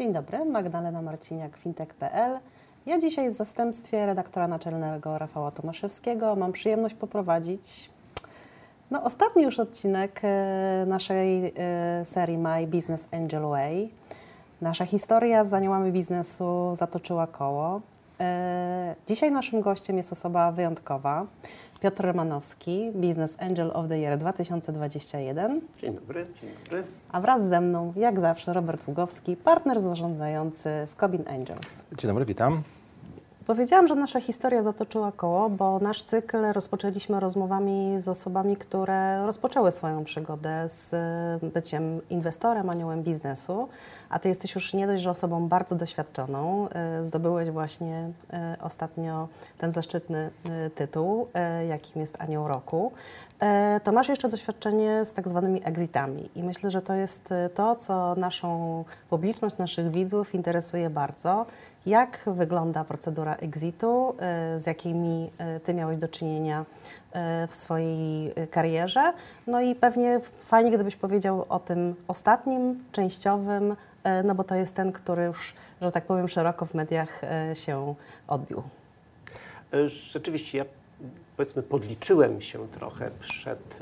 Dzień dobry, Magdalena Marciniak, fintech.pl. Ja dzisiaj w zastępstwie redaktora naczelnego Rafała Tomaszewskiego mam przyjemność poprowadzić no, ostatni już odcinek e, naszej e, serii My Business Angel Way. Nasza historia z aniołami biznesu zatoczyła koło. E, dzisiaj naszym gościem jest osoba wyjątkowa. Piotr Romanowski, Business Angel of the Year 2021. Dzień dobry, dzień dobry. A wraz ze mną, jak zawsze, Robert Ługowski, partner zarządzający w Cobin Angels. Dzień dobry, witam. Powiedziałam, że nasza historia zatoczyła koło, bo nasz cykl rozpoczęliśmy rozmowami z osobami, które rozpoczęły swoją przygodę z byciem inwestorem, aniołem biznesu. A ty jesteś już nie dość, że osobą bardzo doświadczoną. Y, zdobyłeś właśnie y, ostatnio ten zaszczytny y, tytuł, jakim jest Anioł Roku. To masz jeszcze doświadczenie z tak zwanymi exitami i myślę, że to jest to, co naszą publiczność, naszych widzów interesuje bardzo. Jak wygląda procedura exitu, z jakimi ty miałeś do czynienia w swojej karierze? No i pewnie fajnie, gdybyś powiedział o tym ostatnim, częściowym, no bo to jest ten, który już, że tak powiem, szeroko w mediach się odbił. Rzeczywiście, ja powiedzmy podliczyłem się trochę przed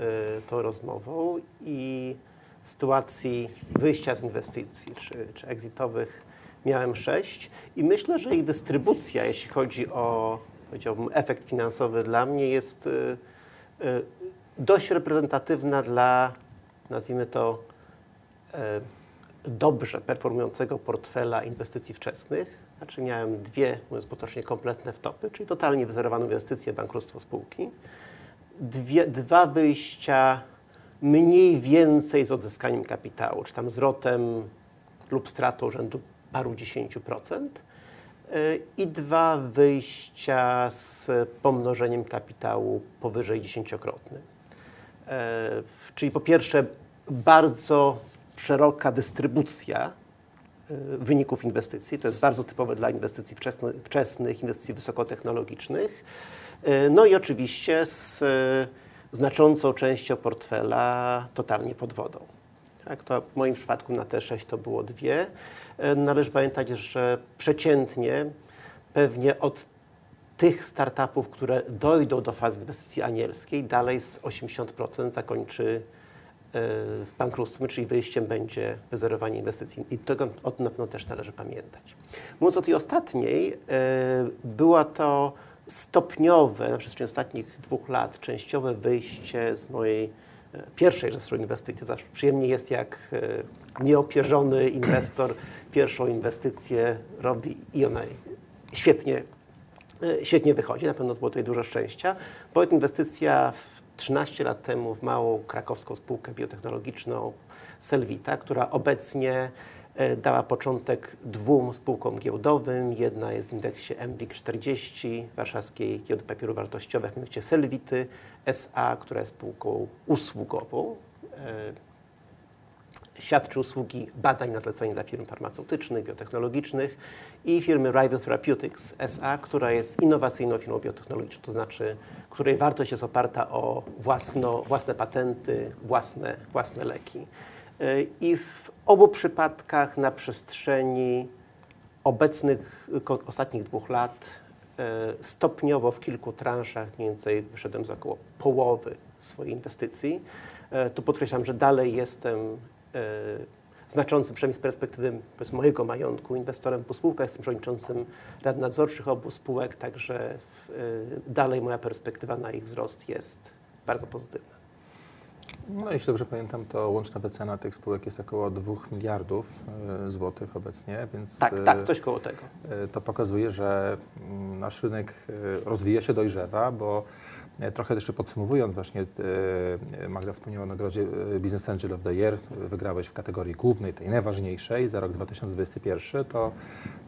tą rozmową i sytuacji wyjścia z inwestycji czy, czy exitowych miałem sześć i myślę, że ich dystrybucja, jeśli chodzi o powiedziałbym, efekt finansowy dla mnie jest dość reprezentatywna dla, nazwijmy to, dobrze performującego portfela inwestycji wczesnych. Znaczy miałem dwie, mówiąc potocznie, kompletne wtopy, czyli totalnie wyzerowaną inwestycję, bankructwo spółki. Dwie, dwa wyjścia mniej więcej z odzyskaniem kapitału, czy tam zwrotem lub stratą rzędu paru dziesięciu procent i dwa wyjścia z pomnożeniem kapitału powyżej dziesięciokrotnym. E, czyli po pierwsze bardzo szeroka dystrybucja y, wyników inwestycji. To jest bardzo typowe dla inwestycji wczesnych, inwestycji wysokotechnologicznych. Y, no i oczywiście z y, znaczącą częścią portfela totalnie pod wodą. Tak, to w moim przypadku na T6 to było dwie. Należy pamiętać, że przeciętnie pewnie od tych startupów, które dojdą do fazy inwestycji anielskiej, dalej z 80% zakończy bankructwem, czyli wyjściem będzie wyzerowanie inwestycji. I tego o tym pewno też należy pamiętać. Mówiąc o tej ostatniej, e, była to stopniowe, na przestrzeni ostatnich dwóch lat, częściowe wyjście z mojej e, pierwszej zresztą inwestycji. Zawsze przyjemnie jest, jak e, nieopierzony inwestor pierwszą inwestycję robi i ona świetnie, świetnie wychodzi. Na pewno było tutaj dużo szczęścia, bo inwestycja w 13 lat temu w małą krakowską spółkę biotechnologiczną Selvita, która obecnie e, dała początek dwóm spółkom giełdowym. Jedna jest w indeksie MWIG 40 Warszawskiej Giełdy Papierów Wartościowych, mianowicie Selvity SA, która jest spółką usługową. E, świadczy usługi badań na zlecenie dla firm farmaceutycznych, biotechnologicznych i firmy Rival Therapeutics SA, która jest innowacyjną firmą biotechnologiczną, to znaczy której wartość jest oparta o własno, własne patenty, własne, własne leki. Y, I w obu przypadkach na przestrzeni obecnych, ostatnich dwóch lat y, stopniowo w kilku transzach mniej więcej wyszedłem z około połowy swojej inwestycji. Y, tu podkreślam, że dalej jestem znaczącym, przynajmniej z perspektywy mojego majątku, inwestorem po spółkach. Jestem przewodniczącym rad nadzorczych obu spółek, także dalej moja perspektywa na ich wzrost jest bardzo pozytywna. No, jeśli dobrze pamiętam, to łączna wycena tych spółek jest około 2 miliardów y, złotych obecnie, więc. Tak, tak, coś koło tego. Y, to pokazuje, że mm, nasz rynek rozwija się, dojrzewa, bo E, trochę jeszcze podsumowując, właśnie e, Magda wspomniała o nagrodzie e, Business Angel of the Year. Wygrałeś w kategorii głównej, tej najważniejszej za rok 2021. To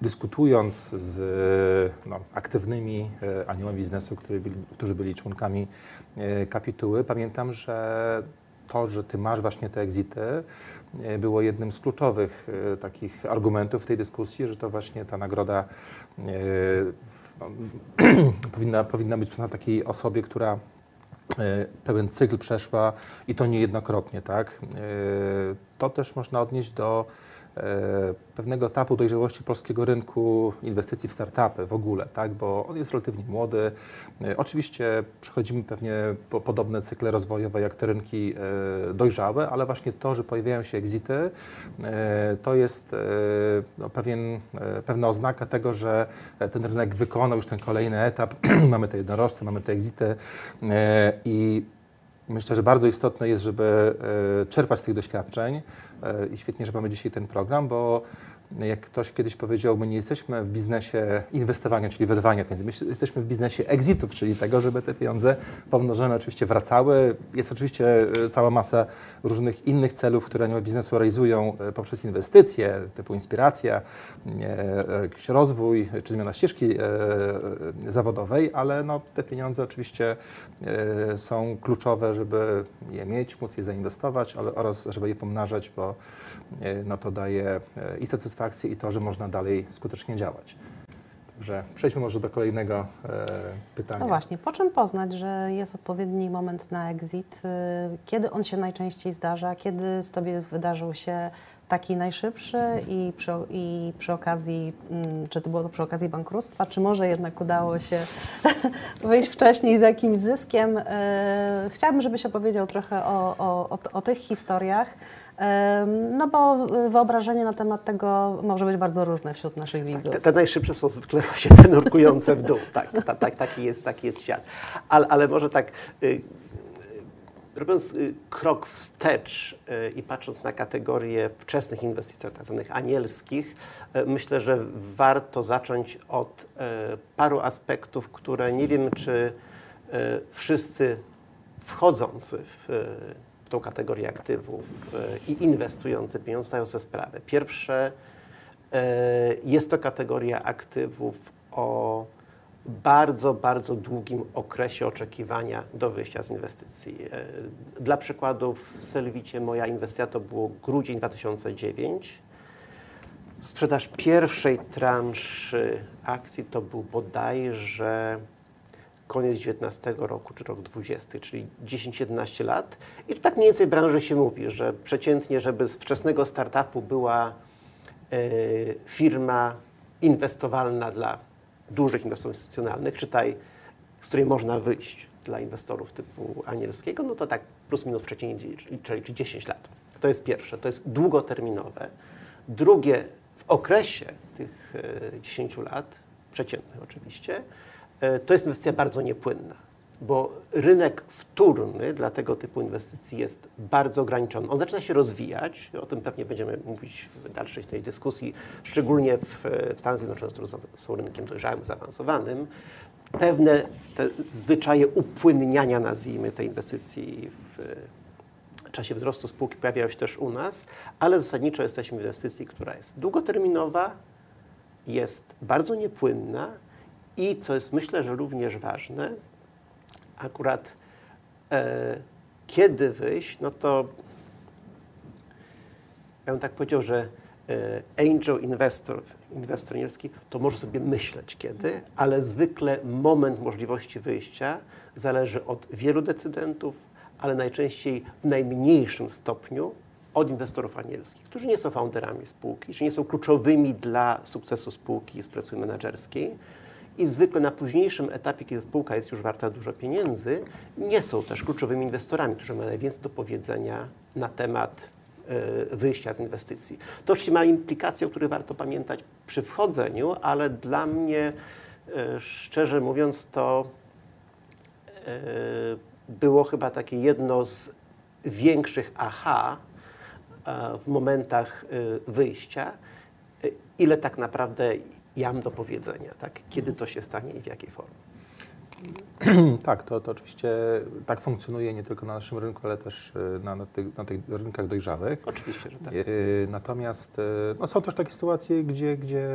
dyskutując z no, aktywnymi aniołami biznesu, którzy byli, którzy byli członkami kapituły, pamiętam, że to, że ty masz właśnie te exity, było jednym z kluczowych takich argumentów w tej dyskusji, że to właśnie ta nagroda powinna, powinna być na takiej osobie, która e, pewien cykl przeszła i to niejednokrotnie, tak? E, to też można odnieść do pewnego etapu dojrzałości polskiego rynku inwestycji w startupy w ogóle, tak? bo on jest relatywnie młody. Oczywiście przechodzimy pewnie po podobne cykle rozwojowe jak te rynki dojrzałe, ale właśnie to, że pojawiają się exity, to jest no, pewien, pewna oznaka tego, że ten rynek wykonał już ten kolejny etap. mamy te jednorożce, mamy te exity i Myślę, że bardzo istotne jest, żeby e, czerpać z tych doświadczeń e, i świetnie, że mamy dzisiaj ten program, bo jak ktoś kiedyś powiedział, my nie jesteśmy w biznesie inwestowania, czyli wydawania pieniędzy, my jesteśmy w biznesie exitów, czyli tego, żeby te pieniądze pomnożone oczywiście wracały. Jest oczywiście e, cała masa różnych innych celów, które anioły biznesu realizują e, poprzez inwestycje, typu inspiracja, e, jakiś rozwój, czy zmiana ścieżki zawodowej, ale no, te pieniądze oczywiście są kluczowe, żeby je mieć, móc je zainwestować, ale oraz żeby je pomnażać, bo no, to daje i satysfakcję, satysfakcję i to, że można dalej skutecznie działać. Także przejdźmy może do kolejnego e, pytania. No właśnie, po czym poznać, że jest odpowiedni moment na exit? E, kiedy on się najczęściej zdarza? Kiedy z Tobie wydarzył się taki najszybszy i przy, i przy okazji, mm, czy to było to przy okazji bankructwa, czy może jednak udało się wyjść wcześniej z jakimś zyskiem? E, chciałabym, żebyś opowiedział trochę o, o, o, o tych historiach, no bo wyobrażenie na temat tego może być bardzo różne wśród naszych widzów. Tak, te, te, najszybsze są zwykle się te nurkujące w dół. Tak, ta, ta, taki, jest, taki jest świat. Ale, ale może tak, y, robiąc y, krok wstecz y, i patrząc na kategorię wczesnych inwestycji, tak zwanych anielskich, myślę, że warto zacząć od paru aspektów, które nie wiem, czy wszyscy wchodzący w tą kategorię aktywów e, i inwestujący pieniądze zdają sobie sprawę. Pierwsze, e, jest to kategoria aktywów o bardzo, bardzo długim okresie oczekiwania do wyjścia z inwestycji. E, dla przykładu w Selwicie moja inwestycja to było grudzień 2009. Sprzedaż pierwszej transzy akcji to był bodajże koniec 19 roku, czy rok 20, czyli 10-11 lat. I tu tak mniej więcej branży się mówi, że przeciętnie, żeby z wczesnego startupu była y, firma inwestowalna dla dużych inwestorów instytucjonalnych, czytaj, z której można wyjść dla inwestorów typu anielskiego, no to tak plus minus przeciętnie czyli 10 lat. To jest pierwsze, to jest długoterminowe. Drugie, w okresie tych 10 e, lat, przeciętnych oczywiście, E, to jest inwestycja bardzo niepłynna, bo rynek wtórny dla tego typu inwestycji jest bardzo ograniczony. On zaczyna się rozwijać, o tym pewnie będziemy mówić w dalszej tej dyskusji, szczególnie w, w Stanach Zjednoczonych, które są rynkiem dojrzałym, zaawansowanym. Pewne te zwyczaje upłynniania, nazwijmy, tej inwestycji w czasie wzrostu spółki pojawiają się też u nas, ale zasadniczo jesteśmy w inwestycji, która jest długoterminowa, jest bardzo niepłynna, i co jest myślę, że również ważne, akurat e, kiedy wyjść, no to ja bym tak powiedział, że e, angel investor, inwestor anielski, to może sobie myśleć kiedy, ale zwykle moment możliwości wyjścia zależy od wielu decydentów, ale najczęściej w najmniejszym stopniu od inwestorów anielskich, którzy nie są founderami spółki, czy nie są kluczowymi dla sukcesu spółki z perspektywy menedżerskiej, i zwykle na późniejszym etapie, kiedy spółka jest już warta dużo pieniędzy, nie są też kluczowymi inwestorami, którzy mają najwięcej do powiedzenia na temat e, wyjścia z inwestycji. To oczywiście ma implikacje, o których warto pamiętać przy wchodzeniu, ale dla mnie, e, szczerze mówiąc, to e, było chyba takie jedno z większych aha w momentach wyjścia, ile tak naprawdę ja mam do powiedzenia, tak? kiedy to się stanie i w jakiej formie. tak, to, to oczywiście tak funkcjonuje nie tylko na naszym rynku, ale też e, na, na, tych, na tych rynkach dojrzałych. Oczywiście, że tak. E, natomiast e, no, są też takie sytuacje, gdzie, gdzie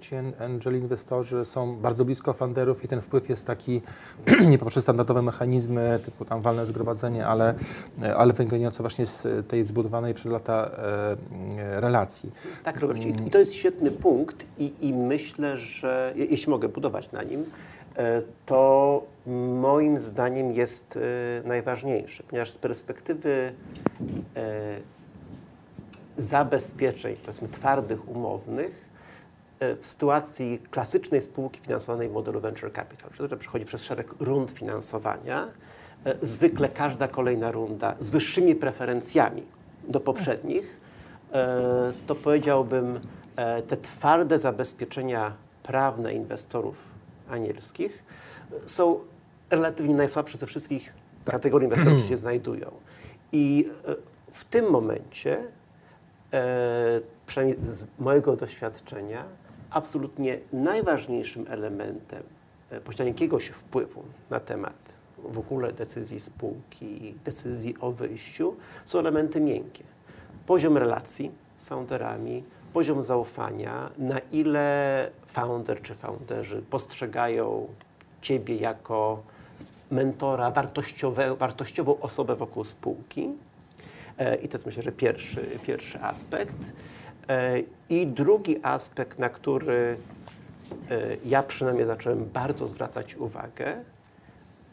ci angel inwestorzy są bardzo blisko funderów i ten wpływ jest taki nie poprzez standardowe mechanizmy typu tam walne zgromadzenie, ale, ale wynikające właśnie z tej zbudowanej przez lata relacji. Tak, Robercie. I to jest świetny punkt i, i myślę, że jeśli mogę budować na nim, to moim zdaniem jest e, najważniejsze, ponieważ z perspektywy e, zabezpieczeń, powiedzmy twardych, umownych, e, w sytuacji klasycznej spółki finansowanej w modelu venture capital, czyli to przechodzi przez szereg rund finansowania, e, zwykle każda kolejna runda z wyższymi preferencjami do poprzednich, e, to powiedziałbym, te twarde zabezpieczenia prawne inwestorów anielskich są relatywnie najsłabsze ze wszystkich tak. kategorii inwestorów, które się znajdują. I w tym momencie e, przynajmniej z mojego doświadczenia, absolutnie najważniejszym elementem e, posiadania jakiegoś wpływu na temat w ogóle decyzji spółki, decyzji o wyjściu, są elementy miękkie. Poziom relacji z founderami, poziom zaufania, na ile founder czy founderzy postrzegają Ciebie jako mentora, wartościową osobę wokół spółki, E, I to jest myślę, że pierwszy, pierwszy aspekt. E, I drugi aspekt, na który e, ja przynajmniej zacząłem bardzo zwracać uwagę,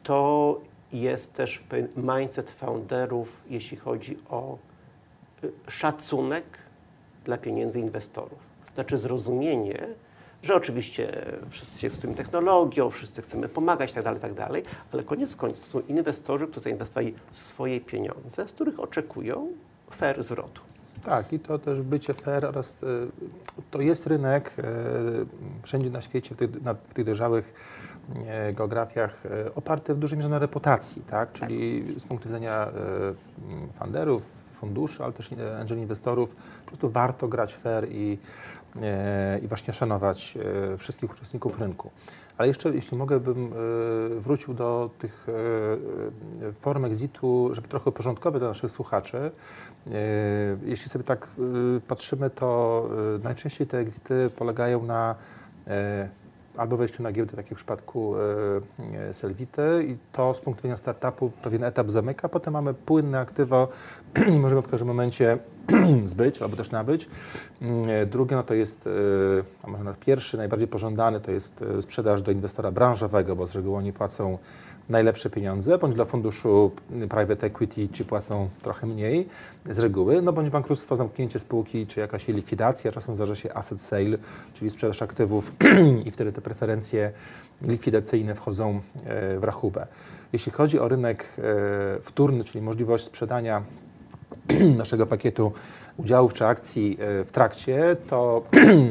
to jest też pewien mindset founderów, jeśli chodzi o szacunek dla pieniędzy inwestorów. Znaczy zrozumienie, że oczywiście wszyscy się z tym technologią, wszyscy chcemy pomagać itd., tak itd., tak ale koniec końców to są inwestorzy, którzy zainwestowali swoje pieniądze, z których oczekują fair zwrotu. Tak, i to też bycie fair oraz e, to jest rynek e, wszędzie na świecie, w tych, na, w tych dojrzałych e, geografiach oparty w dużej mierze na reputacji, tak? czyli z punktu widzenia funderów, funduszy, ale też angel inwestorów, po prostu warto grać fair i E, i właśnie szanować e, wszystkich uczestników rynku. Ale jeszcze, jeśli mogę, bym e, wrócił do tych form exitu, żeby trochę uporządkować dla naszych słuchaczy. Jeśli sobie tak patrzymy, to najczęściej te exity polegają na albo wejściu na giełdę, tak jak w przypadku e, Selvity i to z punktu widzenia startupu pewien etap zamyka, potem mamy płynne aktywo i możemy w każdym momencie zbyć albo też nabyć. Mm, e, drugie no to jest, e, a może pierwszy, najbardziej pożądany to jest sprzedaż do inwestora branżowego, bo z reguły oni płacą najlepsze pieniądze, bądź dla funduszu private equity ci płacą trochę mniej z reguły, no bądź bankructwo, zamknięcie spółki, czy jakaś likwidacja, czasem zdarza się asset sale, czyli sprzedaż aktywów i wtedy te preferencje likwidacyjne wchodzą e, w rachubę. Jeśli chodzi o rynek e, wtórny, czyli możliwość sprzedania naszego pakietu udziałów czy akcji e, w trakcie, to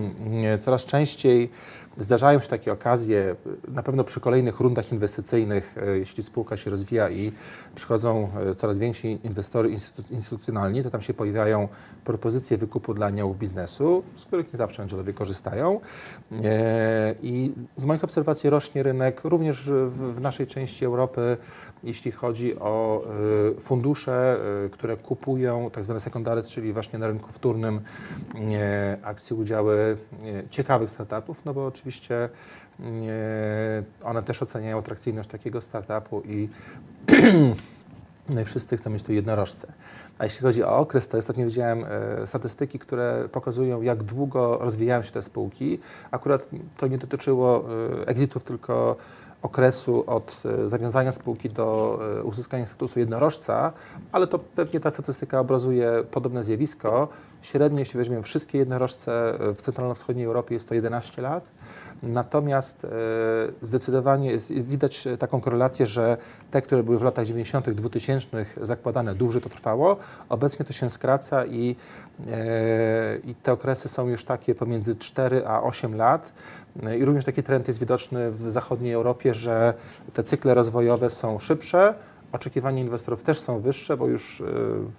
coraz częściej Zdarzają się takie okazje, na pewno przy kolejnych rundach inwestycyjnych, e, jeśli spółka się rozwija i przychodzą e, coraz więksi inwestorzy instytucjonalni, to tam się pojawiają propozycje wykupu dla aniołów biznesu, z których nie zawsze angelowie korzystają. I z moich obserwacji rośnie rynek również w naszej części Europy, jeśli chodzi o fundusze, które kupują tak zwane secondary, czyli właśnie na rynku wtórnym akcje, udziały ciekawych startupów, no bo oczywiście oczywiście one też oceniają atrakcyjność takiego startupu i no i wszyscy chcą mieć tu jednorożce. A jeśli chodzi o okres, to ostatnio widziałem e, statystyki, które pokazują, jak długo rozwijają się te spółki. Akurat to nie dotyczyło e, exitów, tylko okresu od e, zawiązania spółki do e, uzyskania statusu jednorożca, ale to pewnie ta statystyka obrazuje podobne zjawisko. Średnio, jeśli weźmiemy wszystkie jednorożce w centralno-wschodniej Europie, jest to 11 lat. Natomiast e, zdecydowanie jest, widać taką korelację, że te, które były w latach 90., 2000 zakładane dłużej to trwało, obecnie to się skraca i, i te okresy są już takie pomiędzy 4 a 8 lat. I również taki trend jest widoczny w zachodniej Europie, że te cykle rozwojowe są szybsze, oczekiwania inwestorów też są wyższe, bo już e,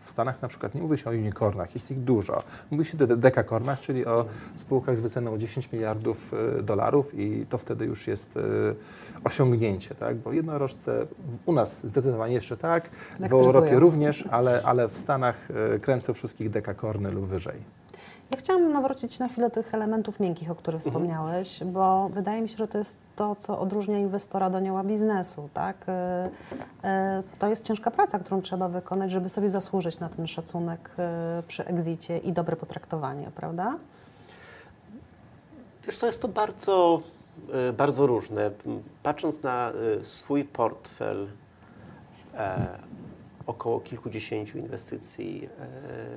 w Stanach na przykład nie mówi się o unicornach, jest ich dużo. Mówi się o dekakornach, czyli o spółkach z wyceną 10 miliardów e, dolarów i to wtedy już jest e, osiągnięcie, tak? bo jednorożce u nas zdecydowanie jeszcze tak, w Europie również, ale, ale w Stanach kręcą wszystkich dekakorny lub wyżej. Ja chciałam nawrócić na chwilę tych elementów miękkich, o których mhm. wspomniałeś, bo wydaje mi się, że to jest to, co odróżnia inwestora do anioła biznesu. Tak? E, e, to jest ciężka praca, którą trzeba wykonać, żeby sobie zasłużyć na ten szacunek e, przy egzicie i dobre potraktowanie, prawda? Wiesz co, jest to bardzo, bardzo różne. Patrząc na swój portfel, o około kilkudziesięciu inwestycji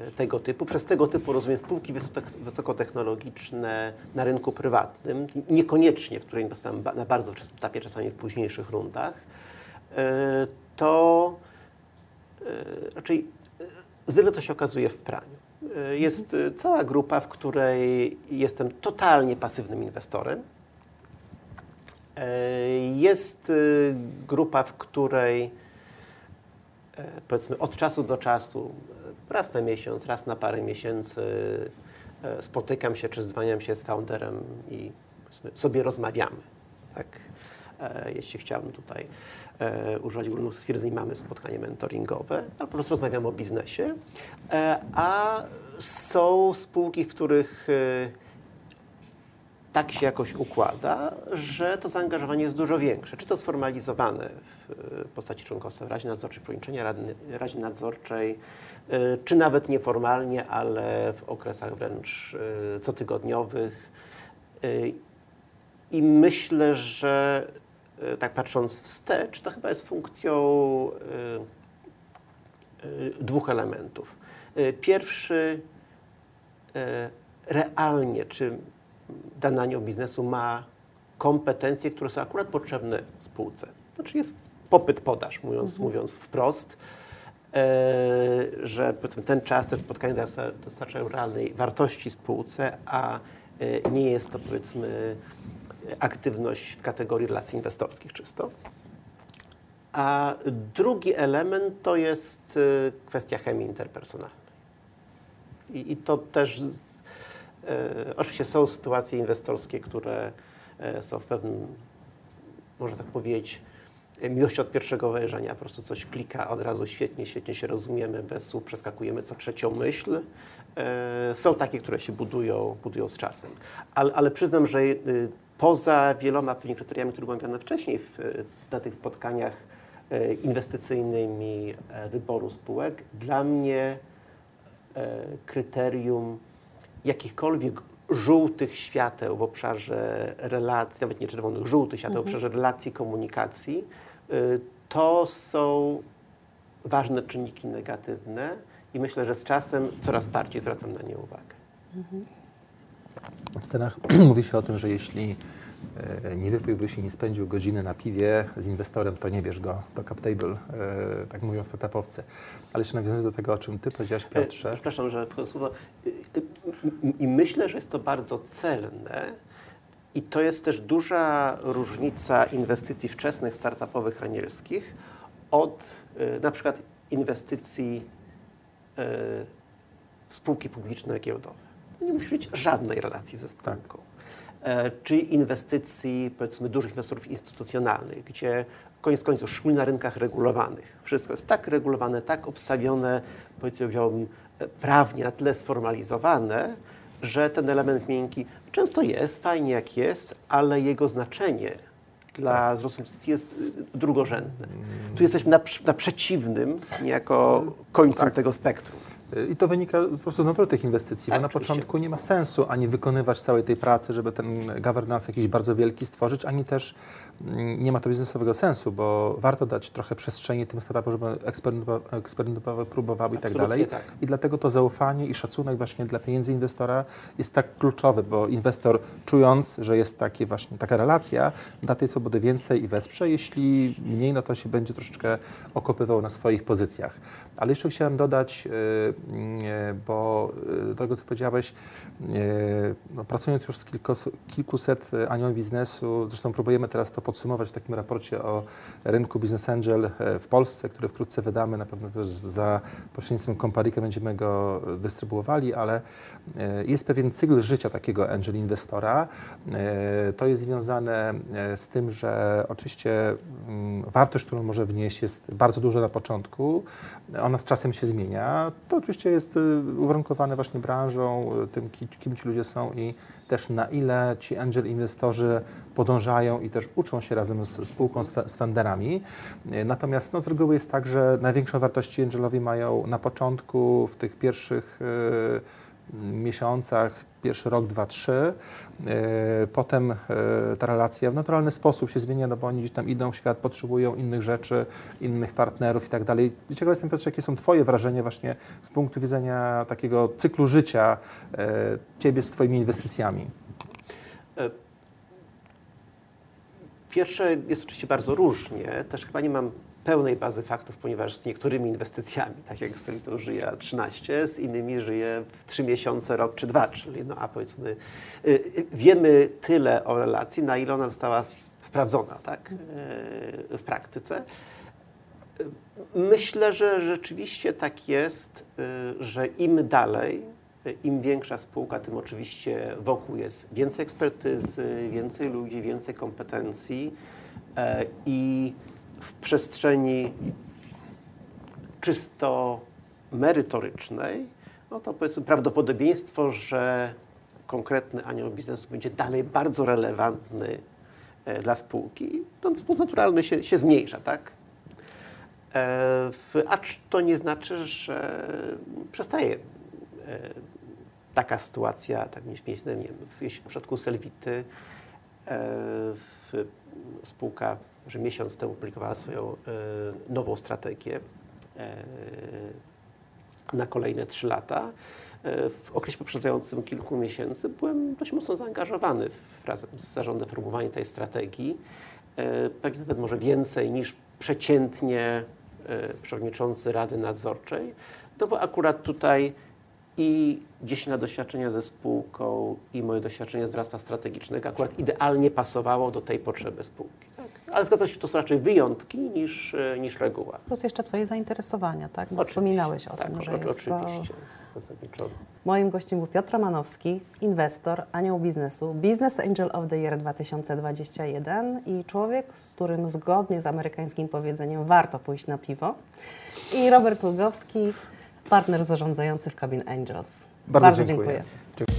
e, tego typu. Przez tego typu rozumiem spółki wysokotechnologiczne na rynku prywatnym, niekoniecznie, w które inwestowałem na bardzo wczesnym etapie, czasami w późniejszych rundach, e, to raczej zwykle to się okazuje w praniu. Jest cała grupa, w której jestem totalnie pasywnym inwestorem. Jest grupa, w której E, powiedzmy od czasu do czasu, e, raz na miesiąc, raz na parę miesięcy e, spotykam się czy dzwaniam się z founderem i sobie rozmawiamy. Tak? Jeśli chciałbym tutaj używać ogólnych stwierdzeń, mamy spotkanie mentoringowe, ale po prostu rozmawiamy o biznesie. A są spółki, w których tak się jakoś układa, że to zaangażowanie jest dużo większe. Czy to sformalizowane w postaci członkostwa w Radzie Nadzorczej, połączenia Rady, Radzie Nadzorczej, y, czy nawet nieformalnie, ale w okresach wręcz y, cotygodniowych. I myślę, że tak patrząc wstecz, to chyba jest funkcją dwóch elementów. Pierwszy, realnie, czy dany anioł biznesu ma kompetencje, które są akurat potrzebne spółce. Znaczy jest popyt, podaż, mówiąc, mhm. mówiąc wprost, e, że powiedzmy ten czas, te spotkania dostarczają realnej wartości spółce, a e, nie jest to powiedzmy aktywność w kategorii relacji inwestorskich czysto. A drugi element to jest e, kwestia chemii interpersonalnej. I, i to też z, oczywiście są sytuacje inwestorskie, które e, są w pewnym, można tak powiedzieć, miłości od pierwszego wejrzenia, po prostu coś klika od razu świetnie, świetnie się rozumiemy, bez słów przeskakujemy co trzecią myśl. E, są takie, które się budują, budują z czasem. Ale, ale przyznam, że poza wieloma pewnie kryteriami, które były omawiane wcześniej w, na tych spotkaniach inwestycyjnymi wyboru spółek, dla mnie kryterium jakichkolwiek żółtych świateł w obszarze relacji, nawet nie czerwonych, żółtych świateł mhm. w obszarze relacji, komunikacji, y, to są ważne czynniki negatywne i myślę, że z czasem coraz bardziej zwracam na nie uwagę. Mhm. W Stanach mówi się o tym, że jeśli E, nie wypiłbyś i nie spędził godziny na piwie z inwestorem, to nie bierz go do cap table, e, tak mówią startupowcy. Ale jeszcze nawiązując do tego, o czym Ty powiedziałeś, e, Piotrze. Przepraszam, że słowo. I myślę, że jest to bardzo celne i to jest też duża różnica inwestycji wczesnych, startupowych, anielskich od na przykład inwestycji w spółki publiczne giełdowe. Nie musi być żadnej relacji ze spółką. Tak. E, czy inwestycji, powiedzmy, dużych inwestorów instytucjonalnych, gdzie koniec końców, szczególnie na rynkach regulowanych, wszystko jest tak regulowane, tak obstawione, powiedziałbym, e, prawnie, na tyle sformalizowane, że ten element miękki często jest, fajnie jak jest, ale jego znaczenie dla tak. wzrostu inwestycji jest y, drugorzędne. Tu jesteśmy na, na przeciwnym niejako końcu tak. tego spektrum. I to wynika po prostu z natury tych inwestycji, tak, bo na oczywiście. początku nie ma sensu ani wykonywać całej tej pracy, żeby ten governance jakiś bardzo wielki stworzyć, ani też mm, nie ma to biznesowego sensu, bo warto dać trochę przestrzeni tym startupom, żeby eksperymentowały, próbowały i tak dalej. Tak. I dlatego to zaufanie i szacunek właśnie dla pieniędzy inwestora jest tak kluczowy, bo inwestor czując, że jest takie właśnie taka relacja, da tej swobody więcej i wesprze. Jeśli mniej, no to się będzie troszeczkę okopywał na swoich pozycjach. Ale jeszcze chciałem dodać, yy, bo do tego, co powiedziałeś, no, pracując już z kilkuset anioł biznesu, zresztą próbujemy teraz to podsumować w takim raporcie o rynku Business Angel e, w Polsce, który wkrótce wydamy, na pewno też za pośrednictwem Comparika będziemy go dystrybuowali, ale e, jest pewien cykl życia takiego angel inwestora. E, to jest związane z tym, że oczywiście mm, wartość, którą może wnieść jest bardzo duża na początku, ona z czasem się zmienia. To oczywiście jest y, uwarunkowane właśnie branżą, y, tym, kim ci ludzie są i też na ile ci angel inwestorzy podążają i też uczą się razem z spółką, z, funderami. Y, natomiast no, z reguły jest tak, że największą wartość angelowi mają na początku, w tych pierwszych miesiącach, pierwszy rok, dwa, trzy. E, Potem e, ta relacja w naturalny sposób się zmienia, no bo oni gdzieś tam idą w świat, potrzebują innych rzeczy, innych partnerów i tak dalej. I Ciekaw jestem, Piotrze, jakie są Twoje wrażenia właśnie z punktu widzenia takiego cyklu życia e, Ciebie z Twoimi inwestycjami? Pierwsze jest oczywiście bardzo różnie. Też chyba nie mam pełnej bazy faktów, ponieważ z niektórymi inwestycjami, tak jak Solito żyje 13, z innymi żyje w 3 miesiące, rok czy dwa, czyli no a powiedzmy y, y, wiemy tyle o relacji, na ile ona została sprawdzona tak, y, w praktyce. Myślę, że rzeczywiście tak jest, że im dalej, im większa spółka, tym oczywiście wokół jest więcej ekspertyzy, więcej ludzi, więcej kompetencji i w przestrzeni czysto merytorycznej, no to powiedzmy prawdopodobieństwo, że konkretny anioł biznesu będzie dalej bardzo relevantny e, dla spółki, to w sposób naturalny się, się zmniejsza, tak? E, Acz to nie znaczy, że przestaje e, taka sytuacja, tak miejsce, nie wiem, w, przypadku Selwity spółka, że miesiąc temu publikowała swoją e, nową strategię e, na kolejne trzy lata. E, W okresie poprzedzającym kilku miesięcy byłem dość mocno zaangażowany w, razem z zarządem w tej strategii. E, Pewnie nawet może więcej niż przeciętnie e, przewodniczący Rady Nadzorczej, no bo akurat tutaj i 10 lat doświadczenia ze spółką i moje doświadczenie z doradztwa strategicznego akurat idealnie pasowało do tej potrzeby spółki. Tak? Ale zgadza się, to są raczej wyjątki niż, e, niż reguła. Plus jeszcze Twoje zainteresowania, tak? Bo wspominałeś o tak, tym, że jest to... oczywiście, zasadniczo. Moim gościem był Piotr Romanowski, inwestor, anioł biznesu, Business Angel of the Year 2021 i człowiek, z którym zgodnie z amerykańskim powiedzeniem warto pójść na piwo. I Robert Ługowski, partner zarządzający w Cabin Angels. Bardzo, dziękuję. dziękuję.